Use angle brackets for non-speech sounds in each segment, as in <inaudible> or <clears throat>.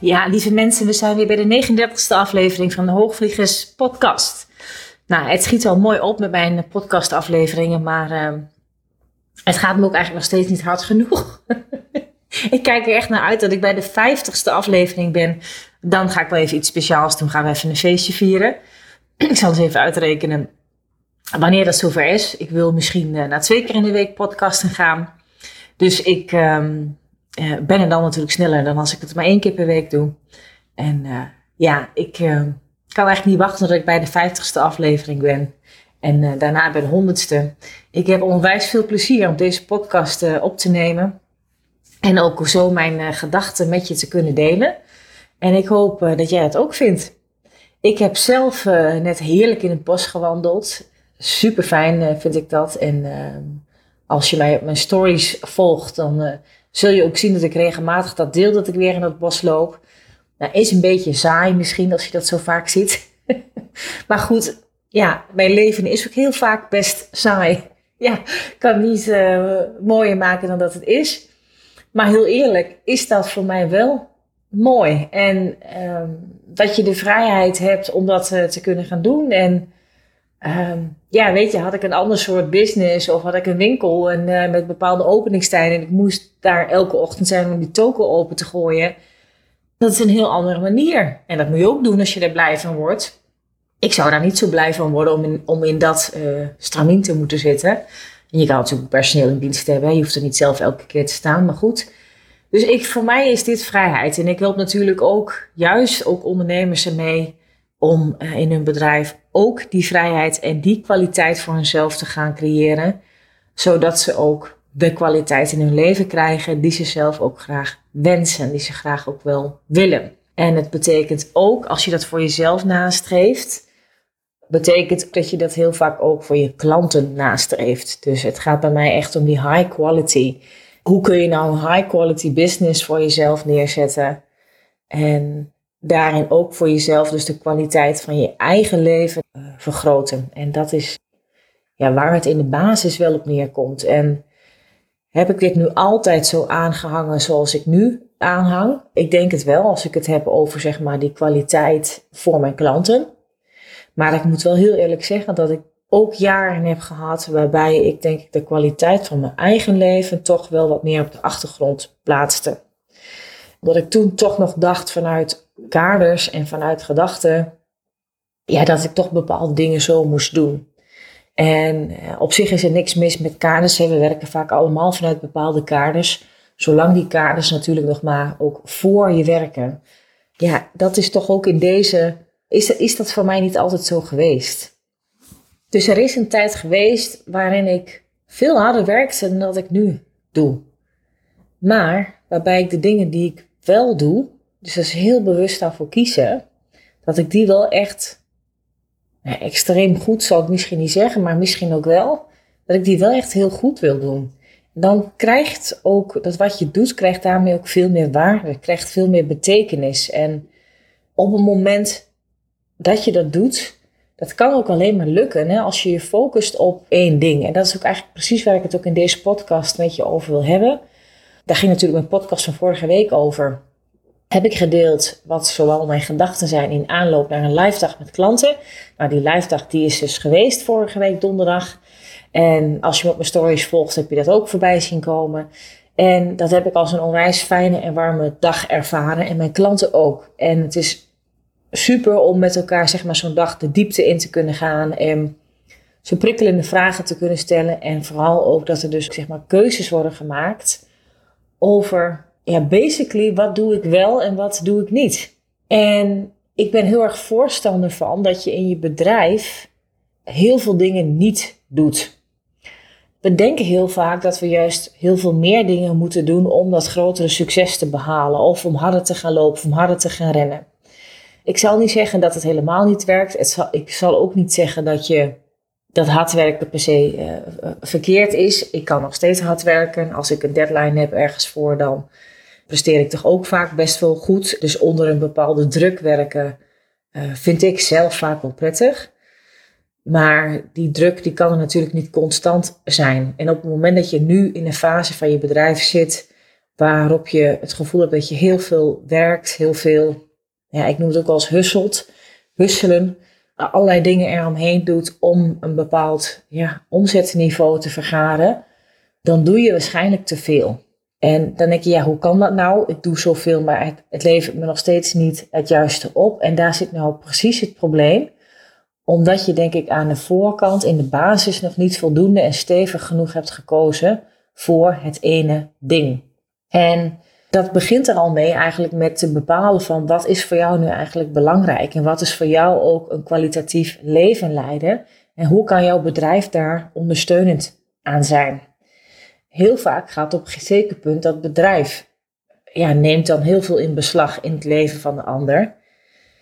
Ja, lieve mensen, we zijn weer bij de 39e aflevering van de Hoogvliegers Podcast. Nou, het schiet al mooi op met mijn podcastafleveringen, maar uh, het gaat me ook eigenlijk nog steeds niet hard genoeg. <laughs> ik kijk er echt naar uit dat ik bij de 50ste aflevering ben. Dan ga ik wel even iets speciaals doen. Gaan we even een feestje vieren. <clears throat> ik zal eens even uitrekenen wanneer dat zover is. Ik wil misschien uh, naar twee keer in de week podcasten gaan. Dus ik um, uh, ben er dan natuurlijk sneller dan als ik het maar één keer per week doe. En uh, ja, ik kan eigenlijk niet wachten tot ik bij de 50ste aflevering ben. En daarna bij de 100ste. Ik heb onwijs veel plezier om deze podcast op te nemen. En ook zo mijn gedachten met je te kunnen delen. En ik hoop dat jij het ook vindt. Ik heb zelf net heerlijk in het bos gewandeld. Super fijn vind ik dat. En ehm, als je mij op mijn stories volgt, dan uh, zul je ook zien dat ik regelmatig dat deel dat ik weer in het bos loop. Nou, is een beetje saai misschien als je dat zo vaak ziet. <laughs> maar goed, ja, mijn leven is ook heel vaak best saai. <laughs> Ja, kan niet uh, mooier maken dan dat het is. Maar heel eerlijk, is dat voor mij wel mooi. En um, dat je de vrijheid hebt om dat te kunnen gaan doen. En um, ja, weet je, had ik een ander soort business of had ik een winkel en, uh, met bepaalde openingstijden en ik moest daar elke ochtend zijn om die token open te gooien. Dat is een heel andere manier. En dat moet je ook doen als je er blij van wordt. Ik zou daar niet zo blij van worden om in, om in dat uh, stramien te moeten zitten. En je kan natuurlijk personeel in dienst hebben. Je hoeft er niet zelf elke keer te staan, maar goed. Dus ik, voor mij is dit vrijheid. En ik help natuurlijk ook juist ook ondernemers ermee om uh, in hun bedrijf ook die vrijheid en die kwaliteit voor hunzelf te gaan creëren, zodat ze ook de kwaliteit in hun leven krijgen die ze zelf ook graag wensen, die ze graag ook wel willen. En het betekent ook, als je dat voor jezelf nastreeft, betekent dat je dat heel vaak ook voor je klanten nastreeft. Dus het gaat bij mij echt om die high quality. Hoe kun je nou een high quality business voor jezelf neerzetten? En daarin ook voor jezelf dus de kwaliteit van je eigen leven uh, vergroten. En dat is ja, waar het in de basis wel op neerkomt. En heb ik dit nu altijd zo aangehangen zoals ik nu aanhang? Ik denk het wel, als ik het heb over zeg maar die kwaliteit voor mijn klanten. Maar ik moet wel heel eerlijk zeggen dat ik ook jaren heb gehad waarbij ik denk ik de kwaliteit van mijn eigen leven toch wel wat meer op de achtergrond plaatste. Dat ik toen toch nog dacht vanuit kaders en vanuit gedachten, ja, dat ik toch bepaalde dingen zo moest doen. En eh, op zich is er niks mis met kaders. We werken vaak allemaal vanuit bepaalde kaders. Zolang die kaders natuurlijk nog maar ook voor je werken. Ja, dat is toch ook in deze. Is, is dat voor mij niet altijd zo geweest? Dus er is een tijd geweest waarin ik veel harder werkte dan dat ik nu doe. Maar waarbij ik de dingen die ik wel doe, dus dat is heel bewust daarvoor kiezen, dat ik die wel echt nou, extreem goed zal ik misschien niet zeggen, maar misschien ook wel, dat ik die wel echt heel goed wil doen. Dan krijgt ook dat wat je doet, krijgt daarmee ook veel meer waarde, krijgt veel meer betekenis. En op het moment dat je dat doet, dat kan ook alleen maar lukken hè, als je je focust op één ding. En dat is ook eigenlijk precies waar ik het ook in deze podcast met je over wil hebben. Daar ging natuurlijk mijn podcast van vorige week over heb ik gedeeld wat zowel mijn gedachten zijn in aanloop naar een live dag met klanten. Nou, die live dag die is dus geweest vorige week donderdag. En als je op mijn stories volgt, heb je dat ook voorbij zien komen. En dat heb ik als een onwijs fijne en warme dag ervaren. En mijn klanten ook. En het is super om met elkaar zeg maar, zo'n dag de diepte in te kunnen gaan. En zo prikkelende vragen te kunnen stellen. En vooral ook dat er dus zeg maar, keuzes worden gemaakt over ja, basically, wat doe ik wel en wat doe ik niet? En ik ben heel erg voorstander van dat je in je bedrijf heel veel dingen niet doet. we denken heel vaak dat we juist heel veel meer dingen moeten doen om dat grotere succes te behalen. Of om harder te gaan lopen, of om harder te gaan rennen. Ik zal niet zeggen dat het helemaal niet werkt. Zal, ik zal ook niet zeggen dat je dat hard werken per se uh, verkeerd is. Ik kan nog steeds hard werken. Als ik een deadline heb ergens voor, dan presteer ik toch ook vaak best wel goed. Dus onder een bepaalde druk werken uh, vind ik zelf vaak wel prettig. Maar die druk die kan er natuurlijk niet constant zijn. En op het moment dat je nu in een fase van je bedrijf zit waarop je het gevoel hebt dat je heel veel werkt, heel veel, ja, ik noem het ook wel eens husselt, husselen, allerlei dingen eromheen doet om een bepaald ja, omzetniveau te vergaren, dan doe je waarschijnlijk te veel. En dan denk je, ja, hoe kan dat nou? Ik doe zoveel, maar het, het levert me nog steeds niet het juiste op. En daar zit nou precies het probleem omdat je denk ik aan de voorkant in de basis nog niet voldoende en stevig genoeg hebt gekozen voor het ene ding. En dat begint er al mee eigenlijk met te bepalen van wat is voor jou nu eigenlijk belangrijk en wat is voor jou ook een kwalitatief leven leiden en hoe kan jouw bedrijf daar ondersteunend aan zijn. Heel vaak gaat op een zeker punt dat bedrijf ja, neemt dan heel veel in beslag in het leven van de ander.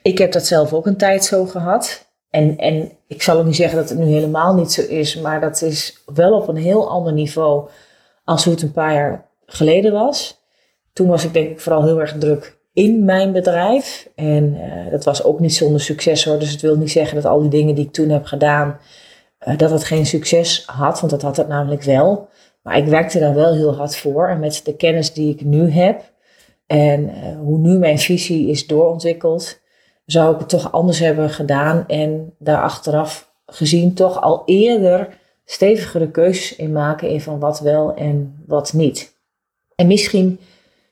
Ik heb dat zelf ook een tijd zo gehad. En, en ik zal ook niet zeggen dat het nu helemaal niet zo is, maar dat is wel op een heel ander niveau als hoe het een paar jaar geleden was. Toen was ik denk ik vooral heel erg druk in mijn bedrijf. En uh, dat was ook niet zonder succes hoor. Dus het wil niet zeggen dat al die dingen die ik toen heb gedaan, uh, dat geen succes had. Want dat had het namelijk wel. Maar ik werkte daar wel heel hard voor. En met de kennis die ik nu heb en uh, hoe nu mijn visie is doorontwikkeld, zou ik het toch anders hebben gedaan en daar achteraf gezien toch al eerder stevigere keuzes in maken in van wat wel en wat niet. En misschien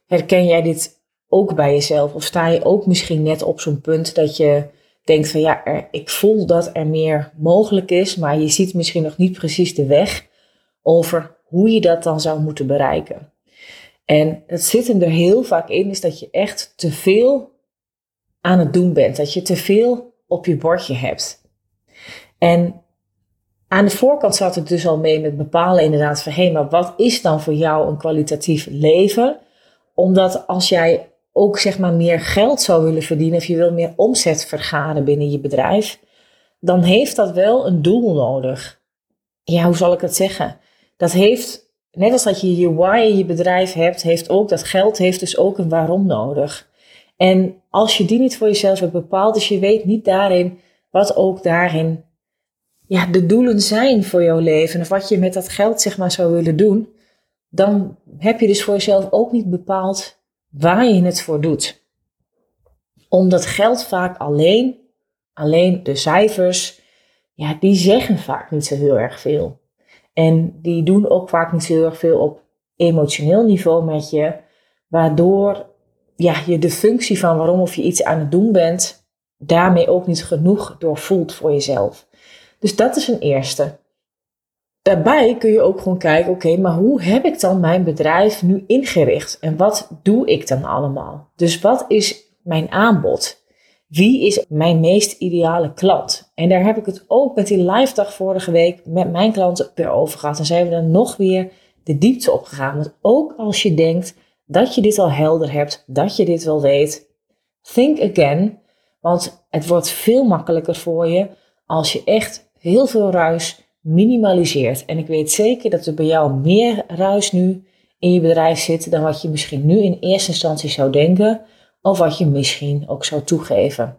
herken jij dit ook bij jezelf of sta je ook misschien net op zo'n punt dat je denkt van ja, ik voel dat er meer mogelijk is, maar je ziet misschien nog niet precies de weg over hoe je dat dan zou moeten bereiken. En het zit er heel vaak in, is dat je echt te veel aan het doen bent. Dat je te veel op je bordje hebt. En aan de voorkant zat het dus al mee met bepalen inderdaad van hé, hey, maar wat is dan voor jou een kwalitatief leven? Omdat als jij ook zeg maar meer geld zou willen verdienen of je wil meer omzet vergaren binnen je bedrijf, dan heeft dat wel een doel nodig. Ja, hoe zal ik het zeggen? Dat heeft, net als dat je je why in je bedrijf hebt, heeft ook dat geld heeft dus ook een waarom nodig. En als je die niet voor jezelf hebt bepaald, dus je weet niet daarin wat ook daarin ja, de doelen zijn voor jouw leven of wat je met dat geld zeg maar zou willen doen, dan heb je dus voor jezelf ook niet bepaald waar je het voor doet. Omdat geld vaak alleen, alleen de cijfers, ja, die zeggen vaak niet zo heel erg veel. En die doen ook vaak niet heel erg veel op emotioneel niveau met je, waardoor ja, je de functie van waarom of je iets aan het doen bent, daarmee ook niet genoeg doorvoelt voor jezelf. Dus dat is een eerste. Daarbij kun je ook gewoon kijken, oké, maar hoe heb ik dan mijn bedrijf nu ingericht? En wat doe ik dan allemaal? Dus wat is mijn aanbod? Wie is mijn meest ideale klant? En daar heb ik het ook met die live dag vorige week met mijn klanten weer over gehad. En zijn we dan nog weer de diepte op gegaan. Want ook als je denkt, dat je dit al helder hebt, dat je dit wel weet. Think again, want het wordt veel makkelijker voor je als je echt heel veel ruis minimaliseert. En ik weet zeker dat er bij jou meer ruis nu in je bedrijf zit dan wat je misschien nu in eerste instantie zou denken of wat je misschien ook zou toegeven.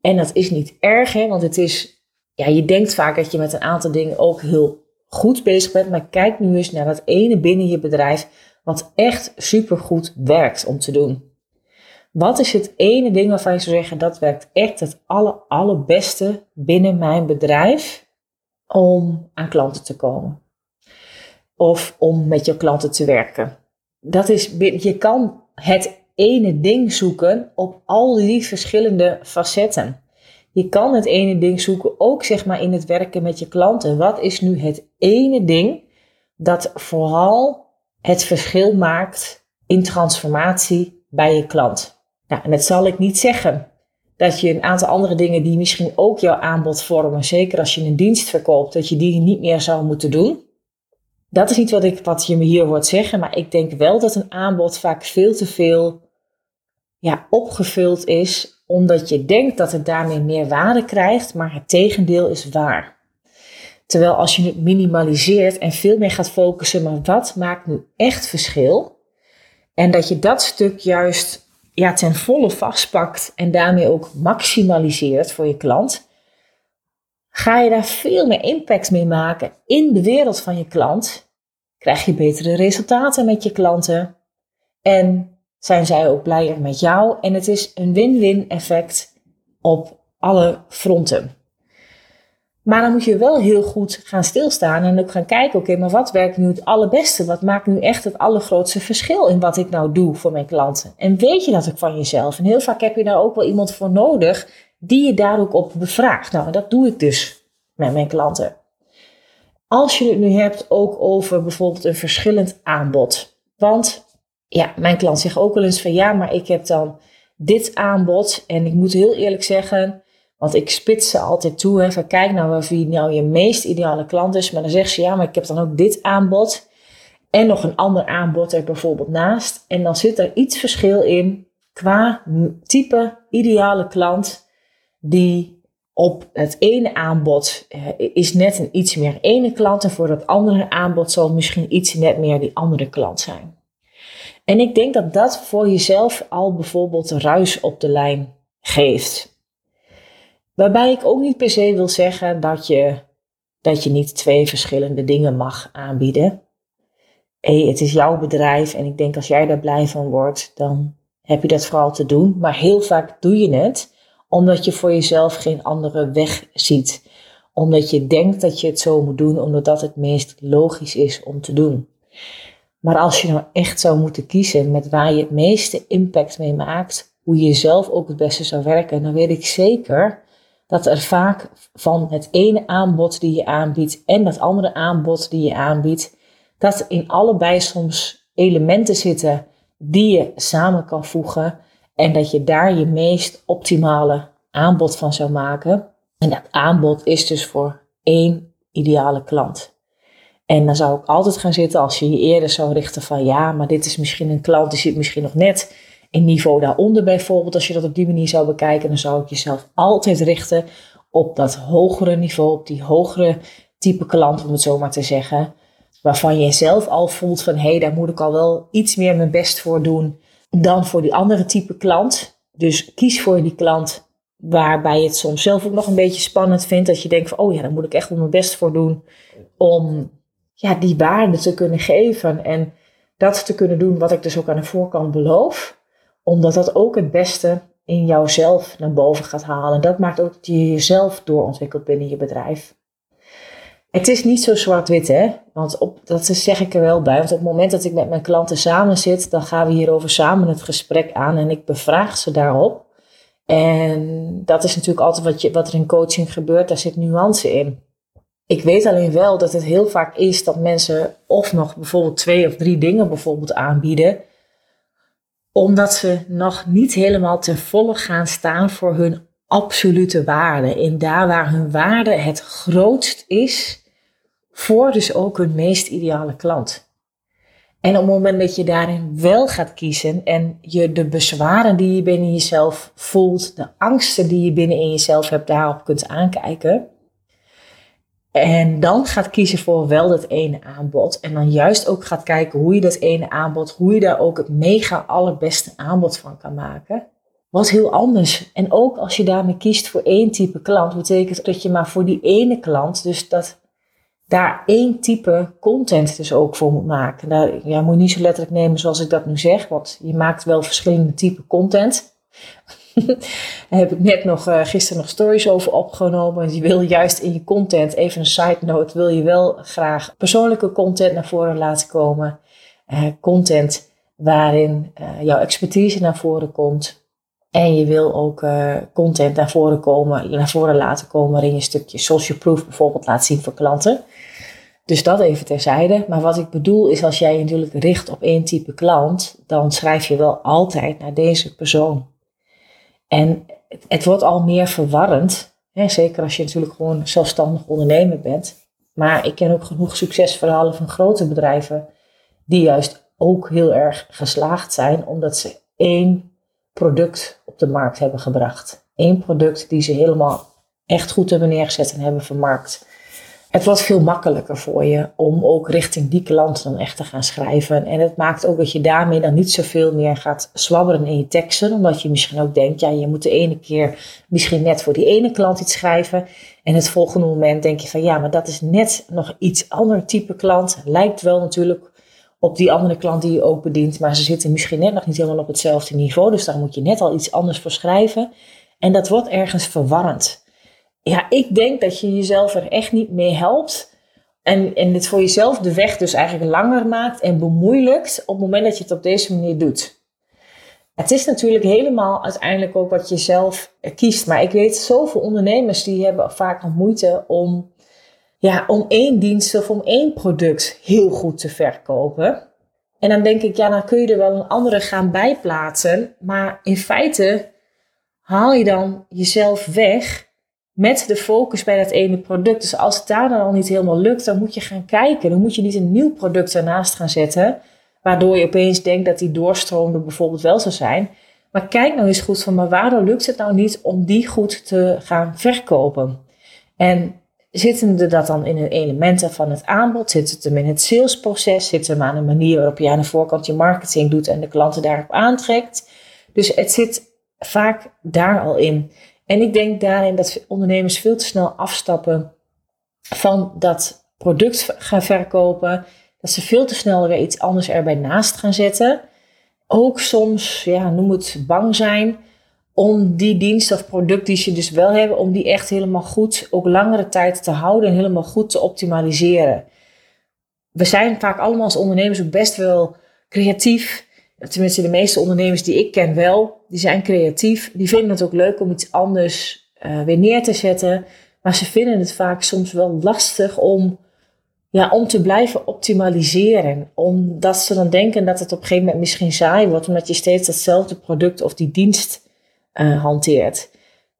En dat is niet erg, hè, want het is, ja, je denkt vaak dat je met een aantal dingen ook heel goed bezig bent, maar kijk nu eens naar dat ene binnen je bedrijf wat echt supergoed werkt om te doen. Wat is het ene ding waarvan je zou zeggen dat werkt echt het aller, allerbeste binnen mijn bedrijf om aan klanten te komen? Of om met je klanten te werken? Dat is, je kan het ene ding zoeken op al die verschillende facetten. Je kan het ene ding zoeken ook zeg maar in het werken met je klanten. Wat is nu het ene ding dat vooral het verschil maakt in transformatie bij je klant. Nou, en dat zal ik niet zeggen dat je een aantal andere dingen die misschien ook jouw aanbod vormen, zeker als je een dienst verkoopt, dat je die niet meer zou moeten doen. Dat is niet wat, ik, wat je me hier hoort zeggen, maar ik denk wel dat een aanbod vaak veel te veel ja, opgevuld is, omdat je denkt dat het daarmee meer waarde krijgt, maar het tegendeel is waar. Terwijl als je het minimaliseert en veel meer gaat focussen, maar wat maakt nu echt verschil? En dat je dat stuk juist ja, ten volle vastpakt en daarmee ook maximaliseert voor je klant, ga je daar veel meer impact mee maken in de wereld van je klant. Krijg je betere resultaten met je klanten en zijn zij ook blijer met jou. En het is een win-win effect op alle fronten. Maar dan moet je wel heel goed gaan stilstaan en ook gaan kijken, oké, maar wat werkt nu het allerbeste? Wat maakt nu echt het allergrootste verschil in wat ik nou doe voor mijn klanten? En weet je dat ook van jezelf? En heel vaak heb je daar ook wel iemand voor nodig die je daar ook op bevraagt. Nou, dat doe ik dus met mijn klanten. Als je het nu hebt ook over bijvoorbeeld een verschillend aanbod. Want ja, mijn klant zegt ook wel eens van ja, maar ik heb dan dit aanbod. En ik moet heel eerlijk zeggen, want ik spits ze altijd toe. Hè, van kijk nou wie nou je meest ideale klant is. Maar dan zegt ze ja, maar ik heb dan ook dit aanbod. En nog een ander aanbod er bijvoorbeeld naast. En dan zit er iets verschil in qua type ideale klant. Die op het ene aanbod eh, is net een iets meer ene klant. En voor dat andere aanbod zal misschien iets net meer die andere klant zijn. En ik denk dat dat voor jezelf al bijvoorbeeld ruis op de lijn geeft. Waarbij ik ook niet per se wil zeggen dat je, dat je niet twee verschillende dingen mag aanbieden. Hey, het is jouw bedrijf en ik denk als jij daar blij van wordt, dan heb je dat vooral te doen. Maar heel vaak doe je het omdat je voor jezelf geen andere weg ziet. Omdat je denkt dat je het zo moet doen, omdat dat het meest logisch is om te doen. Maar als je nou echt zou moeten kiezen met waar je het meeste impact mee maakt, hoe je zelf ook het beste zou werken, dan weet ik zeker dat er vaak van het ene aanbod die je aanbiedt en dat andere aanbod die je aanbiedt, dat in allebei soms elementen zitten die je samen kan voegen en dat je daar je meest optimale aanbod van zou maken. En dat aanbod is dus voor één ideale klant. En dan zou ik altijd gaan zitten als je je eerder zou richten van ja, maar dit is misschien een klant die zit misschien nog net een niveau daaronder bijvoorbeeld. Als je dat op die manier zou bekijken, dan zou ik jezelf altijd richten op dat hogere niveau, op die hogere type klant, om het zo maar te zeggen. Waarvan je zelf al voelt van hé, hey, daar moet ik al wel iets meer mijn best voor doen dan voor die andere type klant. Dus kies voor die klant waarbij je het soms zelf ook nog een beetje spannend vindt. Dat je denkt van oh ja, daar moet ik echt wel mijn best voor doen om ja, die waarde te kunnen geven. En dat te kunnen doen wat ik dus ook aan de voorkant beloof. Omdat dat ook het beste in jouzelf naar boven gaat halen. Dat maakt ook dat je jezelf doorontwikkelt binnen je bedrijf. Het is niet zo zwart-wit, hè? Want op, dat zeg ik er wel bij. Want op het moment dat ik met mijn klanten samen zit, dan gaan we hierover samen het gesprek aan en ik bevraag ze daarop. En dat is natuurlijk altijd wat, je, wat er in coaching gebeurt, daar zit nuance in. Ik weet alleen wel dat het heel vaak is dat mensen of nog bijvoorbeeld twee of drie dingen bijvoorbeeld aanbieden, omdat ze nog niet helemaal ten volle gaan staan voor hun absolute waarde. En daar waar hun waarde het grootst is, voor dus ook hun meest ideale klant. En op het moment dat je daarin wel gaat kiezen en je de bezwaren die je binnen jezelf voelt, de angsten die je binnen in jezelf hebt, daarop kunt aankijken, en dan gaat kiezen voor wel dat ene aanbod. En dan juist ook gaat kijken hoe je dat ene aanbod, hoe je daar ook het mega allerbeste aanbod van kan maken. Wat heel anders. En ook als je daarmee kiest voor één type klant, betekent dat je maar voor die ene klant, dus dat daar één type content dus ook voor moet maken. Daar ja, moet je niet zo letterlijk nemen zoals ik dat nu zeg, want je maakt wel verschillende type content. <laughs> Daar heb ik net nog uh, gisteren nog stories over opgenomen. Je wil juist in je content, even een side note, wil je wel graag persoonlijke content naar voren laten komen. Uh, content waarin uh, jouw expertise naar voren komt. En je wil ook content naar voren, komen, naar voren laten komen waarin je een stukje social proof bijvoorbeeld laat zien voor klanten. Dus dat even terzijde. Maar wat ik bedoel is als jij je natuurlijk richt op één type klant, dan schrijf je wel altijd naar deze persoon. En het, wordt al meer verwarrend. Hè, zeker als je natuurlijk gewoon zelfstandig ondernemer bent. Maar ik ken ook genoeg succesverhalen van grote bedrijven die juist ook heel erg geslaagd zijn omdat ze één product op de markt hebben gebracht. Eén product die ze helemaal echt goed hebben neergezet en hebben vermarkt. Het wordt veel makkelijker voor je om ook richting die klant dan echt te gaan schrijven. En het maakt ook dat je daarmee dan niet zoveel meer gaat zwabberen in je teksten. Omdat je misschien ook denkt, ja, je moet de ene keer misschien net voor die ene klant iets schrijven. En het volgende moment denk je van, ja, maar dat is net nog iets ander type klant. Lijkt wel natuurlijk op die andere klant die je ook bedient. Maar ze zitten misschien net nog niet helemaal op hetzelfde niveau. Dus daar moet je net al iets anders voor schrijven. En dat wordt ergens verwarrend. Ja, ik denk dat je jezelf er echt niet mee helpt. En, en dit voor jezelf de weg dus eigenlijk langer maakt en bemoeilijkt op het moment dat je het op deze manier doet. Het is natuurlijk helemaal uiteindelijk ook wat je zelf kiest. Maar ik weet zoveel ondernemers die hebben vaak nog moeite om, ja, om één dienst of om één product heel goed te verkopen. En dan denk ik, ja, dan kun je er wel een andere gaan bijplaatsen. Maar in feite haal je dan jezelf weg met de focus bij dat ene product. Dus als het daar dan al niet helemaal lukt, dan moet je gaan kijken. Dan moet je niet een nieuw product ernaast gaan zetten, waardoor je opeens denkt dat die doorstroom bijvoorbeeld wel zou zijn. Maar kijk nou eens goed van, maar waarom lukt het nou niet om die goed te gaan verkopen? En zitten er dat dan in de elementen van het aanbod? Zit het hem in het salesproces? Zit het hem aan de manier waarop je aan de voorkant je marketing doet en de klanten daarop aantrekt? Dus het zit vaak daar al in. En ik denk daarin dat ondernemers veel te snel afstappen van dat product gaan verkopen. Dat ze veel te snel weer iets anders erbij naast gaan zetten. Ook soms, ja, noem het bang zijn om die dienst of product die ze dus wel hebben, om die echt helemaal goed, ook langere tijd te houden en helemaal goed te optimaliseren. We zijn vaak allemaal als ondernemers ook best wel creatief tenminste de meeste ondernemers die ik ken wel, die zijn creatief. Die vinden het ook leuk om iets anders uh, weer neer te zetten. Maar ze vinden het vaak soms wel lastig om, ja, om te blijven optimaliseren. Omdat ze dan denken dat het op een gegeven moment misschien saai wordt, omdat je steeds hetzelfde product of die dienst uh, hanteert.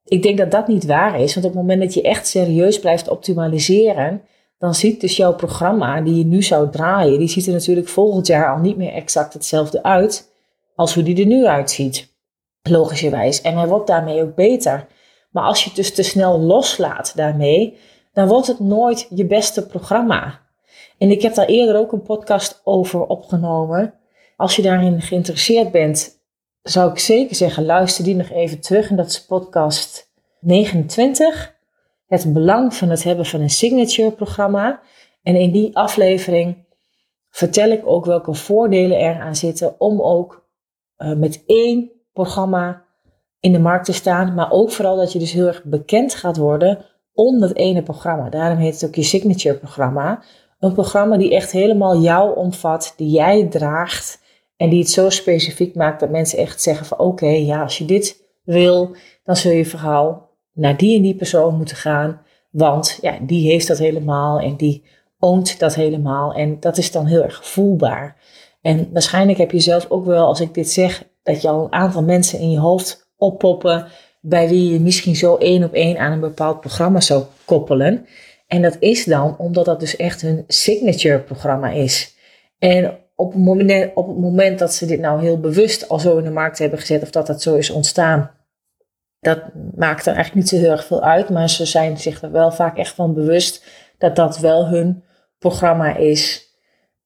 Ik denk dat dat niet waar is, want op het moment dat je echt serieus blijft optimaliseren, dan ziet dus jouw programma die je nu zou draaien, die ziet er natuurlijk volgend jaar al niet meer exact hetzelfde uit als hoe die er nu uitziet. Logischerwijs. En hij wordt daarmee ook beter. Maar als je het dus te snel loslaat daarmee, dan wordt het nooit je beste programma. En ik heb daar eerder ook een podcast over opgenomen. Als je daarin geïnteresseerd bent, zou ik zeker zeggen, luister die nog even terug. En dat is podcast 29 het belang van het hebben van een signature programma. En in die aflevering vertel ik ook welke voordelen er aan zitten om ook uh, met één programma in de markt te staan. Maar ook vooral dat je dus heel erg bekend gaat worden om dat ene programma. Daarom heet het ook je signature programma. Een programma die echt helemaal jou omvat, die jij draagt. En die het zo specifiek maakt dat mensen echt zeggen van oké, ja, als je dit wil, dan zul je verhaal naar die en die persoon moeten gaan. Want ja, die heeft dat helemaal en die oont dat helemaal. En dat is dan heel erg voelbaar. En waarschijnlijk heb je zelf ook wel, als ik dit zeg, dat je al een aantal mensen in je hoofd oppoppen. bij wie je misschien zo één op één aan een bepaald programma zou koppelen. En dat is dan omdat dat dus echt hun signature programma is. En op het, moment, op het moment dat ze dit nou heel bewust al zo in de markt hebben gezet, of dat dat zo is ontstaan, dat maakt er eigenlijk niet zo heel erg veel uit, maar ze zijn zich er wel vaak echt van bewust dat dat wel hun programma is,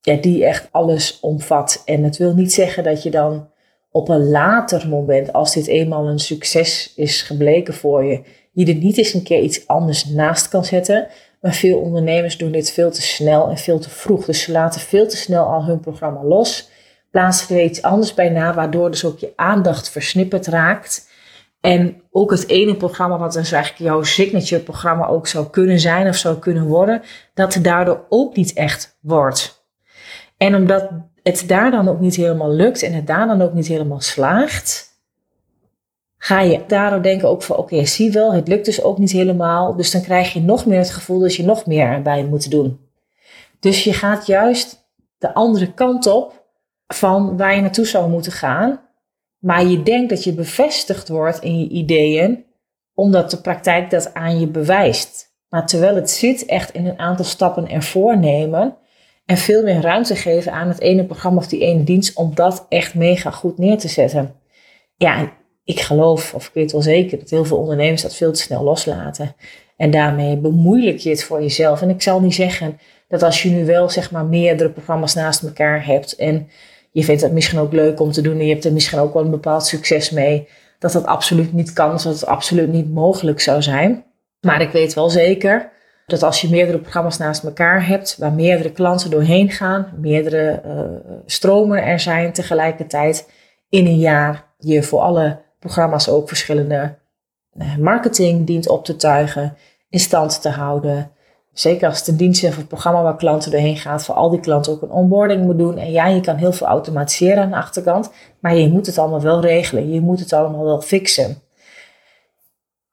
ja, die echt alles omvat. En het wil niet zeggen dat je dan op een later moment, als dit eenmaal een succes is gebleken voor je, je er niet eens een keer iets anders naast kan zetten. Maar veel ondernemers doen dit veel te snel en veel te vroeg. Dus ze laten veel te snel al hun programma los, plaatsen er iets anders bij na, waardoor dus ook je aandacht versnipperd raakt. En ook het ene programma, wat dus eigenlijk jouw signature programma ook zou kunnen zijn of zou kunnen worden, dat het daardoor ook niet echt wordt. En omdat het daar dan ook niet helemaal lukt en het daar dan ook niet helemaal slaagt, ga je daardoor denken ook van oké, zie wel, het lukt dus ook niet helemaal. Dus dan krijg je nog meer het gevoel dat je nog meer erbij moet doen. Dus je gaat juist de andere kant op van waar je naartoe zou moeten gaan. Maar je denkt dat je bevestigd wordt in je ideeën, omdat de praktijk dat aan je bewijst. Maar terwijl het zit echt in een aantal stappen ervoor nemen. En veel meer ruimte geven aan het ene programma of die ene dienst om dat echt mega goed neer te zetten. Ja, ik geloof, of ik weet wel zeker, dat heel veel ondernemers dat veel te snel loslaten. En daarmee bemoeilijk je het voor jezelf. En ik zal niet zeggen dat als je nu wel zeg maar meerdere programma's naast elkaar hebt en je vindt het misschien ook leuk om te doen en je hebt er misschien ook wel een bepaald succes mee, dat dat absoluut niet kan, dat het absoluut niet mogelijk zou zijn. Maar ik weet wel zeker dat als je meerdere programma's naast elkaar hebt, waar meerdere klanten doorheen gaan, meerdere uh, stromen er zijn tegelijkertijd in een jaar, je voor alle programma's ook verschillende eh, marketing dient op te tuigen, in stand te houden. Zeker als het een dienst of een programma waar klanten doorheen gaat, voor al die klanten ook een onboarding moet doen. En ja, je kan heel veel automatiseren aan de achterkant, maar je moet het allemaal wel regelen. Je moet het allemaal wel fixen.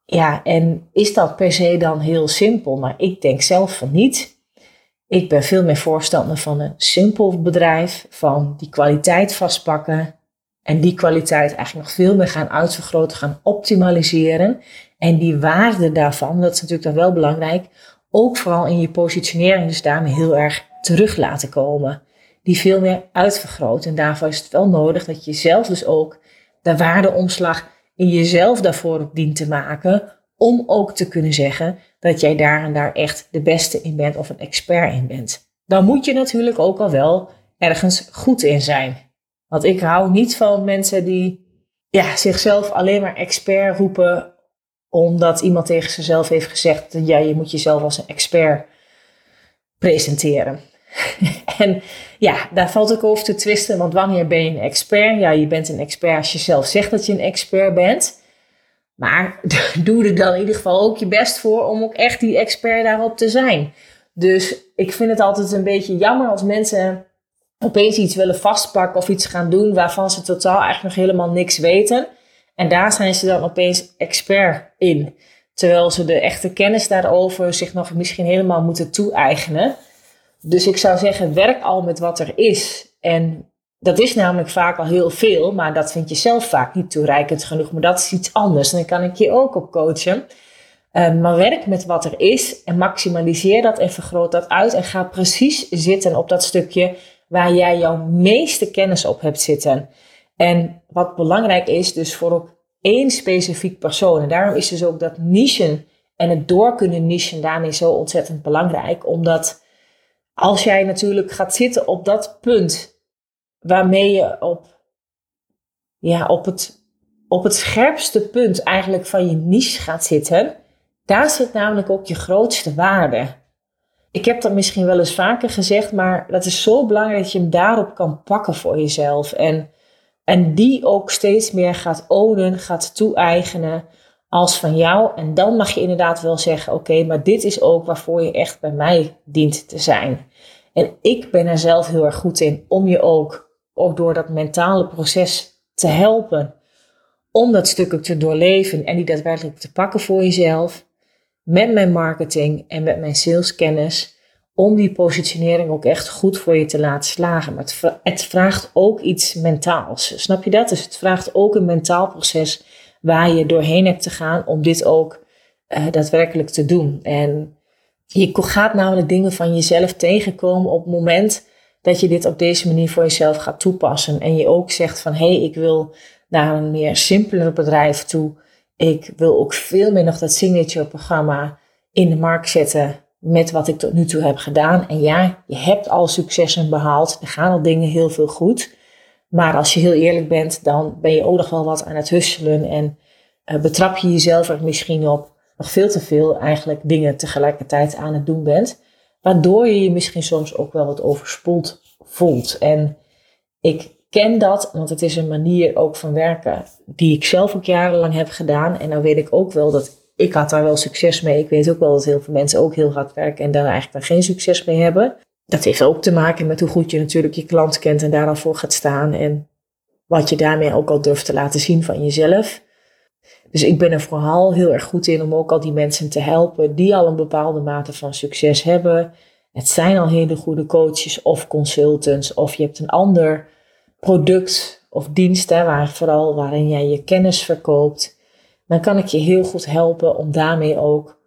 Ja, en is dat per se dan heel simpel? Maar nou, ik denk zelf van niet. Ik ben veel meer voorstander van een simpel bedrijf, van die kwaliteit vastpakken en die kwaliteit eigenlijk nog veel meer gaan uitvergroten, gaan optimaliseren. En die waarde daarvan, dat is natuurlijk dan wel belangrijk, ook vooral in je positionering dus daarmee heel erg terug laten komen. Die veel meer uitvergroten. En daarvoor is het wel nodig dat je zelf dus ook de waardeomslag in jezelf daarvoor op dient te maken. Om ook te kunnen zeggen dat jij daar en daar echt de beste in bent of een expert in bent. Dan moet je natuurlijk ook al wel ergens goed in zijn. Want ik hou niet van mensen die ja, zichzelf alleen maar expert roepen omdat iemand tegen zichzelf heeft gezegd, ja, je moet jezelf als een expert presenteren. <laughs> en ja, daar valt ook over te twisten, want wanneer ben je een expert? Ja, je bent een expert als je zelf zegt dat je een expert bent. Maar <laughs> doe er dan in ieder geval ook je best voor om ook echt die expert daarop te zijn. Dus ik vind het altijd een beetje jammer als mensen opeens iets willen vastpakken of iets gaan doen waarvan ze totaal eigenlijk nog helemaal niks weten. En daar zijn ze dan opeens expert in. Terwijl ze de echte kennis daarover zich nog misschien helemaal moeten toe-eigenen. Dus ik zou zeggen, werk al met wat er is. En dat is namelijk vaak al heel veel, maar dat vind je zelf vaak niet toereikend genoeg. Maar dat is iets anders. En dan kan ik je ook op coachen. Um, maar werk met wat er is en maximaliseer dat en vergroot dat uit. En ga precies zitten op dat stukje waar jij jouw meeste kennis op hebt zitten. En wat belangrijk is, dus voor ook één specifiek persoon. En daarom is dus ook dat nichen en het door kunnen nichen daarmee zo ontzettend belangrijk. Omdat als jij natuurlijk gaat zitten op dat punt waarmee je op, ja, op, het, op het scherpste punt eigenlijk van je niche gaat zitten, daar zit namelijk ook je grootste waarde. Ik heb dat misschien wel eens vaker gezegd, maar dat is zo belangrijk dat je hem daarop kan pakken voor jezelf. En en die ook steeds meer gaat ownen, gaat toe-eigenen als van jou. En dan mag je inderdaad wel zeggen: oké, maar dit is ook waarvoor je echt bij mij dient te zijn. En ik ben er zelf heel erg goed in om je ook, ook door dat mentale proces te helpen. Om dat stuk ook te doorleven en die daadwerkelijk te pakken voor jezelf. Met mijn marketing en met mijn saleskennis om die positionering ook echt goed voor je te laten slagen. Maar het, het vraagt ook iets mentaals. Snap je dat? Dus het vraagt ook een mentaal proces waar je doorheen hebt te gaan om dit ook uh, daadwerkelijk te doen. En je gaat namelijk dingen van jezelf tegenkomen op het moment dat je dit op deze manier voor jezelf gaat toepassen. En je ook zegt van hé, hey, ik wil naar een meer simpeler bedrijf toe. Ik wil ook veel meer nog dat signature programma in de markt zetten met wat ik tot nu toe heb gedaan. En ja, je hebt al successen behaald. Er gaan al dingen heel veel goed. Maar als je heel eerlijk bent, dan ben je ook nog wel wat aan het husselen. En uh, betrap je jezelf er misschien op nog veel te veel eigenlijk dingen tegelijkertijd aan het doen bent. Waardoor je je misschien soms ook wel wat overspoeld voelt. En ik ken dat, want het is een manier ook van werken die ik zelf ook jarenlang heb gedaan. En dan weet ik ook wel dat ik had daar wel succes mee. Ik weet ook wel dat heel veel mensen ook heel hard werken en daar eigenlijk dan geen succes mee hebben. Dat heeft ook te maken met hoe goed je natuurlijk je klant kent en daar al voor gaat staan. En wat je daarmee ook al durft te laten zien van jezelf. Dus ik ben er vooral heel erg goed in om ook al die mensen te helpen die al een bepaalde mate van succes hebben. Het zijn al hele goede coaches of consultants of je hebt een ander product of dienst hè, waar, vooral waarin jij je kennis verkoopt dan kan ik je heel goed helpen om daarmee ook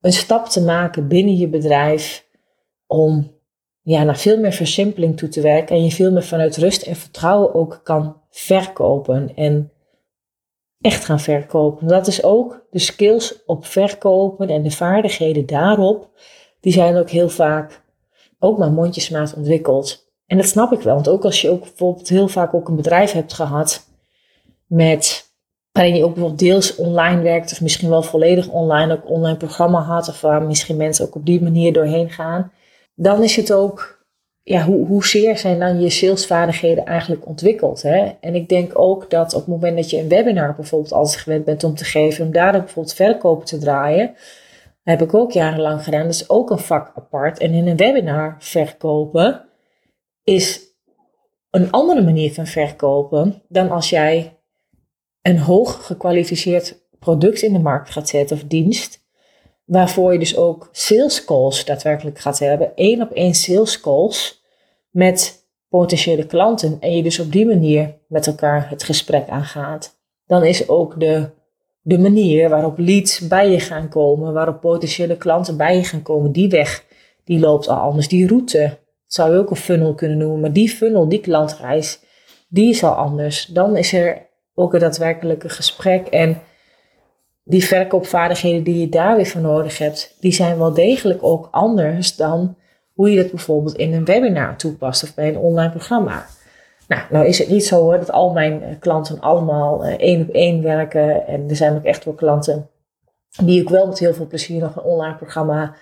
een stap te maken binnen je bedrijf om ja, naar veel meer versimpeling toe te werken en je veel meer vanuit rust en vertrouwen ook kan verkopen en echt gaan verkopen. Dat is ook de skills op verkopen en de vaardigheden daarop, die zijn ook heel vaak ook maar mondjesmaat ontwikkeld. En dat snap ik wel, want ook als je ook bijvoorbeeld heel vaak ook een bedrijf hebt gehad met waarin je ook bijvoorbeeld deels online werkt of misschien wel volledig online ook online programma had of waar misschien mensen ook op die manier doorheen gaan, dan is het ook, ja, hoe, hoezeer zijn dan je salesvaardigheden eigenlijk ontwikkeld? Hè? En ik denk ook dat op het moment dat je een webinar bijvoorbeeld altijd gewend bent om te geven, om daar bijvoorbeeld verkopen te draaien, heb ik ook jarenlang gedaan. Dat is ook een vak apart. En in een webinar verkopen is een andere manier van verkopen dan als jij een hoog gekwalificeerd product in de markt gaat zetten of dienst. Waarvoor je dus ook sales calls daadwerkelijk gaat hebben. één op één sales calls met potentiële klanten. En je dus op die manier met elkaar het gesprek aangaat. Dan is ook de, de manier waarop leads bij je gaan komen. Waarop potentiële klanten bij je gaan komen. Die weg, die loopt al anders. Die route zou je ook een funnel kunnen noemen. Maar die funnel, die klantreis, die is al anders. Dan is er ook een daadwerkelijke gesprek. En die verkoopvaardigheden die je daar weer voor nodig hebt, die zijn wel degelijk ook anders dan hoe je dat bijvoorbeeld in een webinar toepast of bij een online programma. Nou, nou is het niet zo hoor, dat al mijn eh, klanten allemaal uh, één op één werken. En er zijn ook echt wel klanten die ook wel met heel veel plezier nog een online programma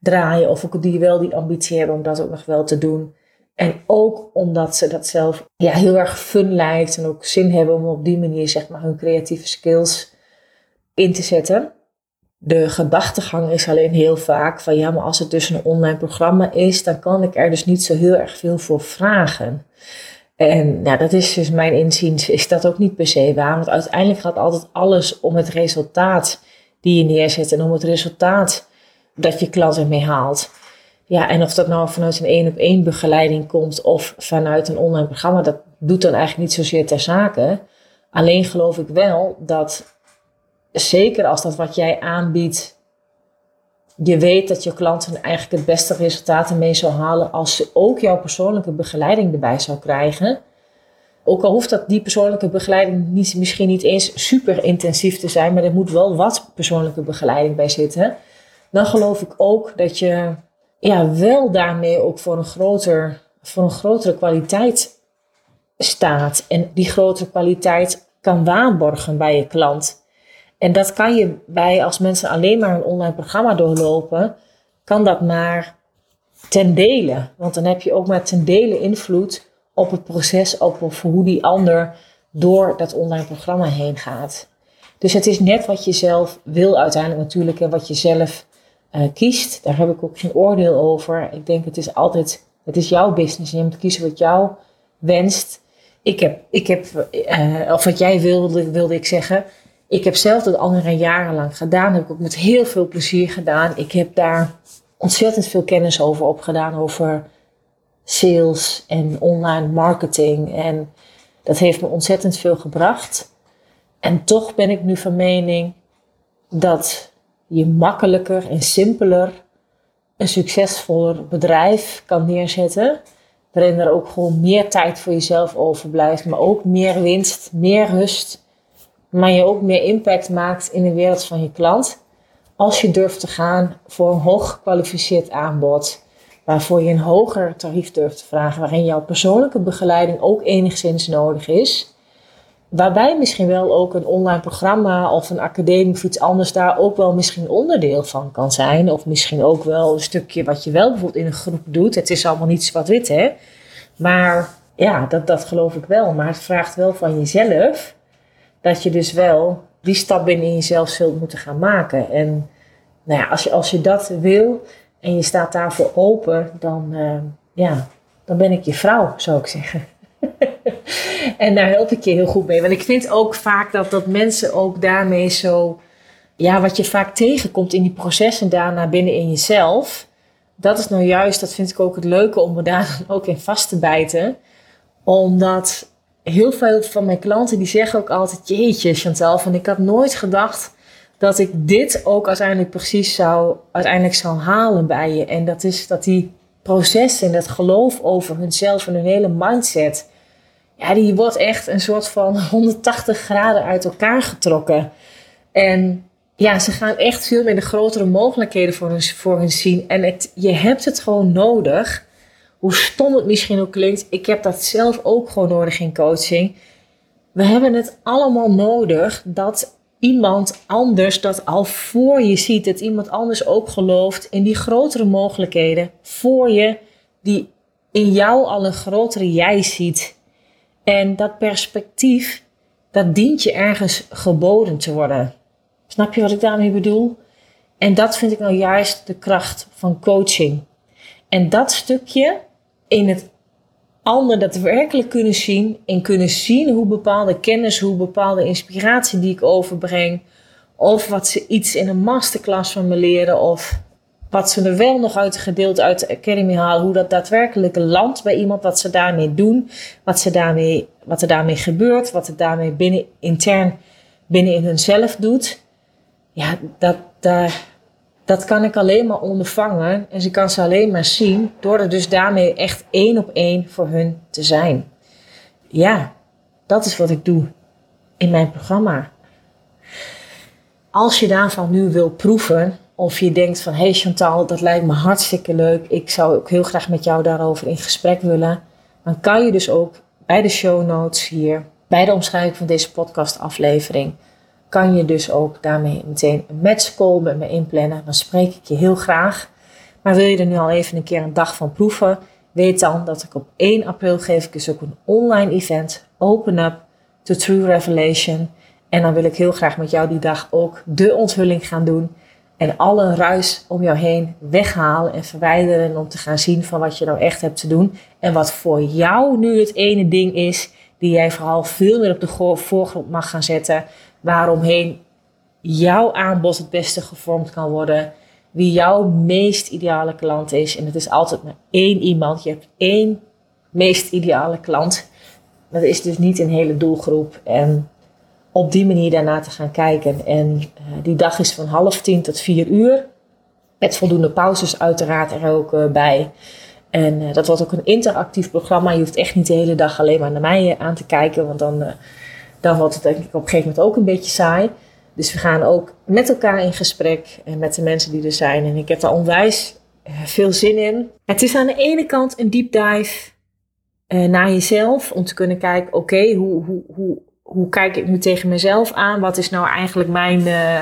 draaien. Of ook die wel die ambitie hebben om dat ook nog wel te doen. En ook omdat ze dat zelf ja, heel erg fun lijkt en ook zin hebben om op die manier zeg maar hun creatieve skills in te zetten. De gedachtegang is alleen heel vaak van ja, maar als het dus een online programma is, dan kan ik er dus niet zo heel erg veel voor vragen. En ja, dat is dus mijn inziens, is dat ook niet per se waar. Want uiteindelijk gaat altijd alles om het resultaat die je neerzet en om het resultaat dat je klant ermee haalt. Ja, en of dat nou vanuit een één op één begeleiding komt of vanuit een online programma, dat doet dan eigenlijk niet zozeer ter zake. Alleen geloof ik wel dat zeker als dat wat jij aanbiedt, je weet dat je klanten eigenlijk het beste resultaten mee zou halen als ze ook jouw persoonlijke begeleiding erbij zou krijgen. Ook al hoeft dat die persoonlijke begeleiding niet, misschien niet eens super intensief te zijn, maar er moet wel wat persoonlijke begeleiding bij zitten. Dan geloof ik ook dat je ja, wel daarmee ook voor een, groter, voor een grotere kwaliteit staat. En die grotere kwaliteit kan waarborgen bij je klant. En dat kan je bij, als mensen alleen maar een online programma doorlopen, kan dat maar ten dele. Want dan heb je ook maar ten dele invloed op het proces, op hoe die ander door dat online programma heen gaat. Dus het is net wat je zelf wil uiteindelijk natuurlijk en wat je zelf uh, kiest. Daar heb ik ook geen oordeel over. Ik denk het is altijd, het is jouw business en je moet kiezen wat jou wenst. Ik heb, ik heb uh, of wat jij wilde, wilde ik zeggen. Ik heb zelf dat andere jarenlang gedaan. heb ik ook met heel veel plezier gedaan. Ik heb daar ontzettend veel kennis over opgedaan. Over sales en online marketing. En dat heeft me ontzettend veel gebracht. En toch ben ik nu van mening dat je makkelijker en simpeler een succesvoller bedrijf kan neerzetten. Waarin er ook gewoon meer tijd voor jezelf overblijft, maar ook meer winst, meer rust. Maar je ook meer impact maakt in de wereld van je klant. Als je durft te gaan voor een hoog gekwalificeerd aanbod. Waarvoor je een hoger tarief durft te vragen. Waarin jouw persoonlijke begeleiding ook enigszins nodig is. Waarbij misschien wel ook een online programma of een academie of iets anders daar ook wel misschien onderdeel van kan zijn. Of misschien ook wel een stukje wat je wel bijvoorbeeld in een groep doet. Het is allemaal niet zwart-wit, hè. Maar ja, dat, dat geloof ik wel. Maar het vraagt wel van jezelf dat je dus wel die stap binnen jezelf zult moeten gaan maken. En nou ja, als je, als je dat wil en je staat daarvoor open, dan, uh, ja, dan ben ik je vrouw, zou ik zeggen. <laughs> <laughs> en daar help ik je heel goed mee. Want ik vind ook vaak dat, dat mensen ook daarmee zo... Ja, wat je vaak tegenkomt in die processen daarna binnen in jezelf... Dat is nou juist, dat vind ik ook het leuke om me daar <laughs> dan ook in vast te bijten. Omdat heel veel van mijn klanten die zeggen ook altijd... Jeetje Chantal, van ik had nooit gedacht dat ik dit ook uiteindelijk precies zou, uiteindelijk zou halen bij je. En dat is dat die proces en dat geloof over hunzelf en hun hele mindset, ja, die wordt echt een soort van <laughs> 180 graden uit elkaar getrokken. En ja, ze gaan echt veel meer de grotere mogelijkheden voor hun, voor hun zien. En het, je hebt het gewoon nodig. Hoe stom het misschien ook klinkt, ik heb dat zelf ook gewoon nodig in coaching. We hebben het allemaal nodig dat iemand anders dat al voor je ziet. Dat iemand anders ook gelooft in die grotere mogelijkheden voor je, die in jou al een grotere jij ziet. En dat perspectief, dat dient je ergens geboden te worden. Snap je wat ik daarmee bedoel? En dat vind ik nou juist de kracht van coaching. En dat stukje in het ander daadwerkelijk kunnen zien en kunnen zien hoe bepaalde kennis, hoe bepaalde inspiratie die ik overbreng, of wat ze iets in een masterclass van me leren, of wat ze er wel nog uit gedeeld uit de academy halen, hoe dat daadwerkelijk landt bij iemand, wat ze daarmee doen, wat, ze daarmee, wat er daarmee gebeurt, wat het daarmee binnen, intern binnen in hunzelf doet. Ja, dat, daar, dat kan ik alleen maar ondervangen en ze kan ze alleen maar zien door er dus daarmee echt één op één voor hun te zijn. Ja, dat is wat ik doe in mijn programma. Als je daarvan nu wil proeven, of je denkt van hé hey Chantal, dat lijkt me hartstikke leuk, ik zou ook heel graag met jou daarover in gesprek willen, dan kan je dus ook bij de show notes hier, bij de omschrijving van deze podcast aflevering, kan je dus ook daarmee meteen een match call met me inplannen. Dan spreek ik je heel graag. Maar wil je er nu al even een keer een dag van proeven? Weet dan dat ik op 1 april geef ik dus ook een online event. Open up to True Revelation. En dan wil ik heel graag met jou die dag ook de onthulling gaan doen. En alle ruis om jou heen weghalen en verwijderen. Om te gaan zien van wat je nou echt hebt te doen. En wat voor jou nu het ene ding is. Die jij vooral veel meer op de voorgrond mag gaan zetten waaromheen jouw aanbod het beste gevormd kan worden. Wie jouw meest ideale klant is. En het is altijd maar één iemand. Je hebt één meest ideale klant. Dat is dus niet een hele doelgroep. En op die manier daarna te gaan kijken. En uh, die dag is van half tien tot vier uur. Met voldoende pauzes uiteraard er ook uh, bij. En uh, dat wordt ook een interactief programma. Je hoeft echt niet de hele dag alleen maar naar mij aan te kijken. Want dan dan wordt het denk ik op een gegeven moment ook een beetje saai. Dus we gaan ook met elkaar in gesprek en met de mensen die er zijn. En ik heb daar onwijs eh, veel zin in. Het is aan de ene kant een deep dive naar jezelf. Om te kunnen kijken, oké, hoe, hoe, hoe, hoe kijk ik nu tegen mezelf aan? Wat is nou eigenlijk mijn, uh,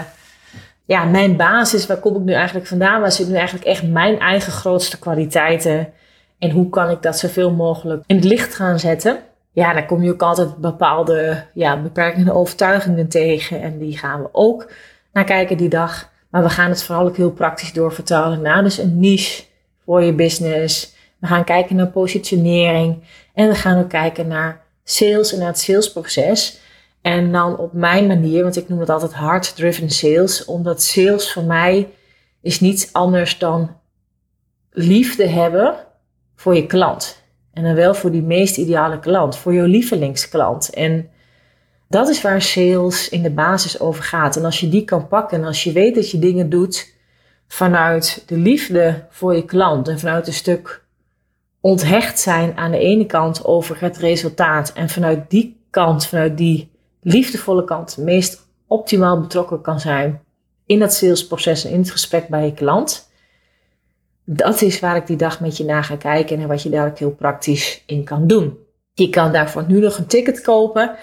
ja, mijn basis? Waar kom ik nu eigenlijk vandaan? Waar zitten nu eigenlijk echt mijn eigen grootste kwaliteiten? En hoe kan ik dat zoveel mogelijk in het licht gaan zetten? ja, dan kom je ook altijd bepaalde ja, beperkende overtuigingen tegen. En die gaan we ook naar kijken die dag. Maar we gaan het vooral ook heel praktisch doorvertalen naar dus een niche voor je business. We gaan kijken naar positionering. En we gaan ook kijken naar sales en het salesproces. En dan op mijn manier, want ik noem het altijd hard-driven sales. Omdat sales voor mij is niets anders dan liefde hebben voor je klant. En dan wel voor die meest ideale klant, voor jouw lievelingsklant. En dat is waar sales in de basis over gaat. En als je die kan pakken en als je weet dat je dingen doet vanuit de liefde voor je klant en vanuit een stuk onthecht zijn aan de ene kant over het resultaat en vanuit die kant, vanuit die liefdevolle kant, meest optimaal betrokken kan zijn in dat salesproces en in het gesprek bij je klant dat is waar ik die dag met je naar ga kijken en wat je daar ook heel praktisch in kan doen. Je kan daarvoor nu nog een ticket kopen.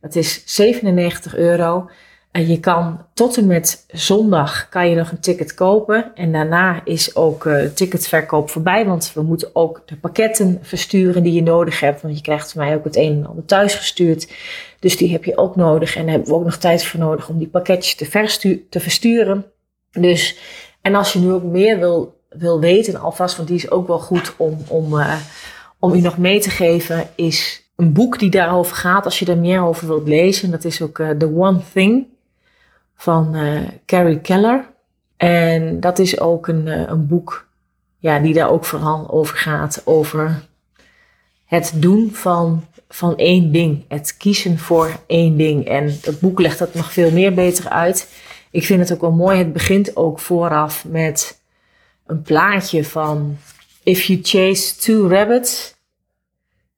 Dat is 97 euro. En je kan tot en met zondag kan je nog een ticket kopen. En daarna is ook uh, ticketverkoop voorbij. Want we moeten ook de pakketten versturen die je nodig hebt. Want je krijgt van mij ook het een en ander thuis gestuurd. Dus die heb je ook nodig. En daar hebben we ook nog tijd voor nodig om die pakketjes te, versturen. Dus, en als je nu ook meer wil wil weten alvast, want die is ook wel goed om, om, uh, om u nog mee te geven, is een boek die daarover gaat. Als je er meer over wilt lezen, dat is ook uh, The One Thing van uh, Carrie Keller. En dat is ook een, een boek ja, die daar ook vooral over gaat, over het doen van, van één ding. Het kiezen voor één ding. En dat boek legt dat nog veel meer beter uit. ik vind het ook wel mooi. Het begint ook vooraf met een plaatje van If you chase two rabbits.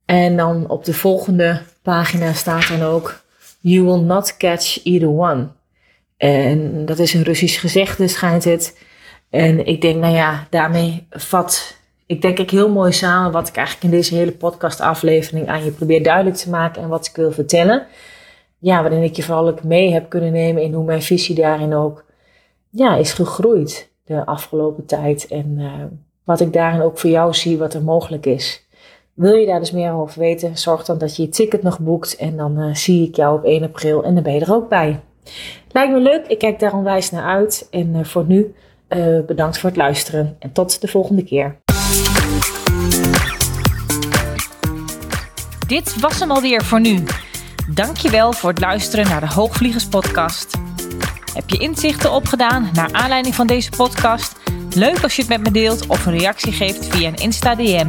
En dan op de volgende pagina staat dan ook You will not catch either one. En dat is een Russisch gezegde, schijnt het. En ik denk, nou ja, daarmee vat ik denk ik heel mooi samen wat ik eigenlijk in deze hele podcastaflevering aan je probeer duidelijk te maken en wat ik wil vertellen. Ja, waarin ik je vooral ook mee heb kunnen nemen in hoe mijn visie daarin ook ja, is gegroeid de afgelopen tijd. En uh, wat ik daarin ook voor jou zie, wat er mogelijk is. Wil je daar dus meer over weten, zorg dan dat je je ticket nog boekt. En dan uh, zie ik jou op 1 april en dan ben je er ook bij. Lijkt me leuk, ik kijk daar onwijs naar uit. En uh, voor nu bedankt voor het luisteren en tot de volgende keer. Dit was hem alweer voor nu. Dankjewel voor het luisteren naar de Hoogvliegers podcast. Heb je inzichten opgedaan naar aanleiding van deze podcast? Leuk als je het met me deelt of een reactie geeft via een Insta DM.